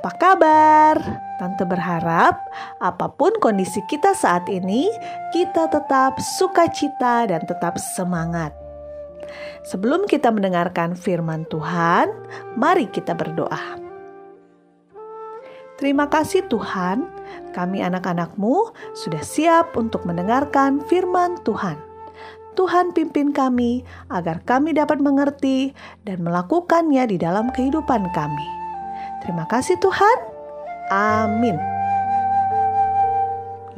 Apa kabar? Tante berharap apa pun kondisi kita saat ini, kita tetap sukacita dan tetap semangat. Sebelum kita mendengarkan firman Tuhan, mari kita berdoa. Terima kasih Tuhan, kami anak-anakmu sudah siap untuk mendengarkan firman Tuhan. Tuhan pimpin kami agar kami dapat mengerti dan melakukannya di dalam kehidupan kami. Terima kasih Tuhan. Amin.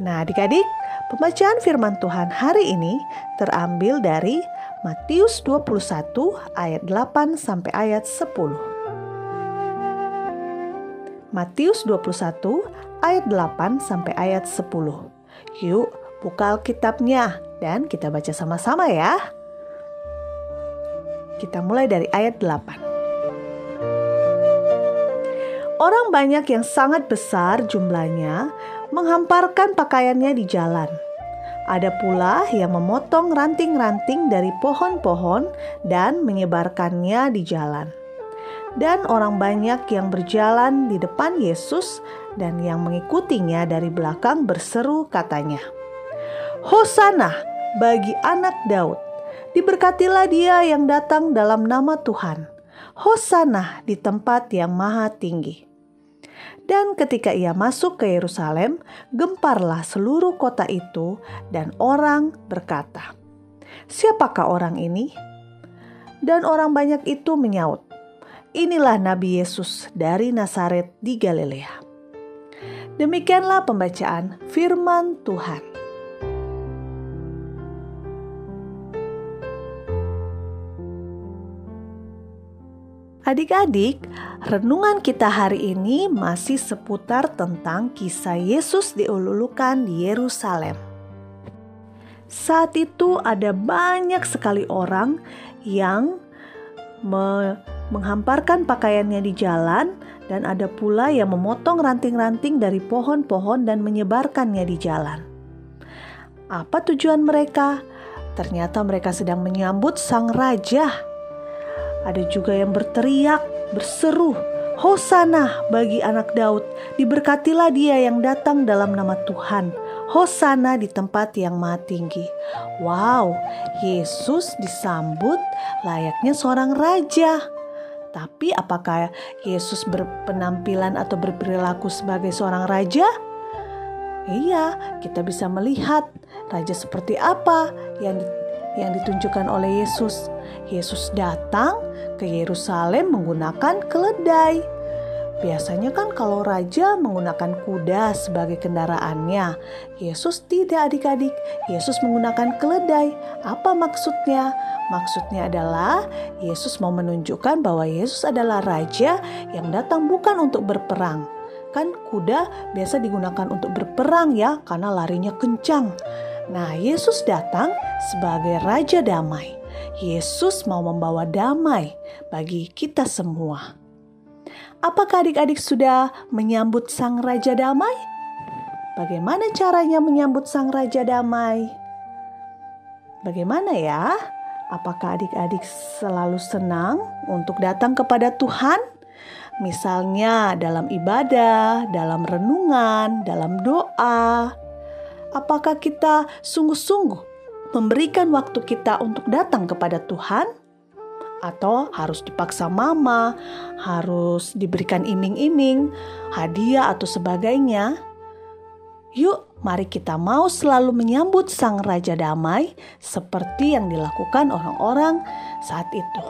Nah, adik-adik, pembacaan firman Tuhan hari ini terambil dari Matius 21 ayat 8 sampai ayat 10. Matius 21 ayat 8 sampai ayat 10. Yuk, buka Alkitabnya dan kita baca sama-sama ya. Kita mulai dari ayat 8. Orang banyak yang sangat besar jumlahnya menghamparkan pakaiannya di jalan. Ada pula yang memotong ranting-ranting dari pohon-pohon dan menyebarkannya di jalan. Dan orang banyak yang berjalan di depan Yesus dan yang mengikutinya dari belakang berseru katanya, Hosana! bagi anak Daud. Diberkatilah dia yang datang dalam nama Tuhan. Hosanah di tempat yang maha tinggi. Dan ketika ia masuk ke Yerusalem, gemparlah seluruh kota itu, dan orang berkata, "Siapakah orang ini?" Dan orang banyak itu menyaut, "Inilah Nabi Yesus dari Nazaret di Galilea." Demikianlah pembacaan Firman Tuhan. Adik-adik, renungan kita hari ini masih seputar tentang kisah Yesus diululukan di Yerusalem. Saat itu ada banyak sekali orang yang me menghamparkan pakaiannya di jalan dan ada pula yang memotong ranting-ranting dari pohon-pohon dan menyebarkannya di jalan. Apa tujuan mereka? Ternyata mereka sedang menyambut sang raja ada juga yang berteriak, berseru, Hosana bagi anak Daud, diberkatilah dia yang datang dalam nama Tuhan. Hosana di tempat yang maha tinggi. Wow, Yesus disambut layaknya seorang raja. Tapi apakah Yesus berpenampilan atau berperilaku sebagai seorang raja? Iya, kita bisa melihat raja seperti apa yang yang ditunjukkan oleh Yesus. Yesus datang ke Yerusalem menggunakan keledai. Biasanya kan kalau raja menggunakan kuda sebagai kendaraannya, Yesus tidak adik-adik. Yesus menggunakan keledai. Apa maksudnya? Maksudnya adalah Yesus mau menunjukkan bahwa Yesus adalah raja yang datang bukan untuk berperang. Kan kuda biasa digunakan untuk berperang ya karena larinya kencang. Nah, Yesus datang sebagai Raja Damai. Yesus mau membawa damai bagi kita semua. Apakah adik-adik sudah menyambut Sang Raja Damai? Bagaimana caranya menyambut Sang Raja Damai? Bagaimana ya? Apakah adik-adik selalu senang untuk datang kepada Tuhan? Misalnya dalam ibadah, dalam renungan, dalam doa, apakah kita sungguh-sungguh memberikan waktu kita untuk datang kepada Tuhan? Atau harus dipaksa mama, harus diberikan iming-iming, hadiah atau sebagainya? Yuk, mari kita mau selalu menyambut Sang Raja Damai seperti yang dilakukan orang-orang saat itu.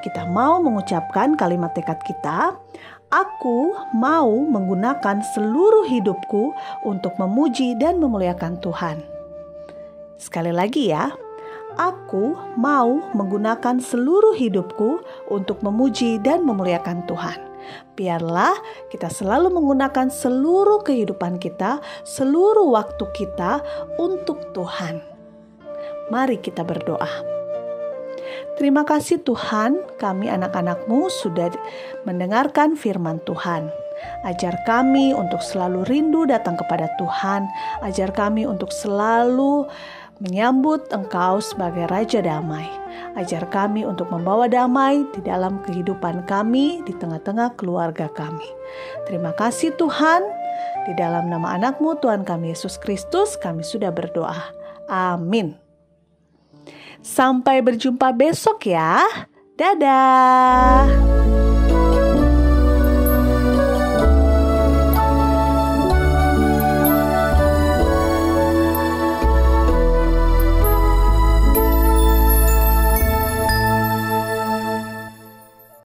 Kita mau mengucapkan kalimat tekad kita, Aku mau menggunakan seluruh hidupku untuk memuji dan memuliakan Tuhan. Sekali lagi, ya, aku mau menggunakan seluruh hidupku untuk memuji dan memuliakan Tuhan. Biarlah kita selalu menggunakan seluruh kehidupan kita, seluruh waktu kita untuk Tuhan. Mari kita berdoa. Terima kasih Tuhan, kami anak-anakmu sudah mendengarkan firman Tuhan. Ajar kami untuk selalu rindu datang kepada Tuhan. Ajar kami untuk selalu menyambut Engkau sebagai Raja Damai. Ajar kami untuk membawa damai di dalam kehidupan kami, di tengah-tengah keluarga kami. Terima kasih Tuhan. Di dalam nama anakmu Tuhan kami Yesus Kristus kami sudah berdoa. Amin. Sampai berjumpa besok ya. Dadah.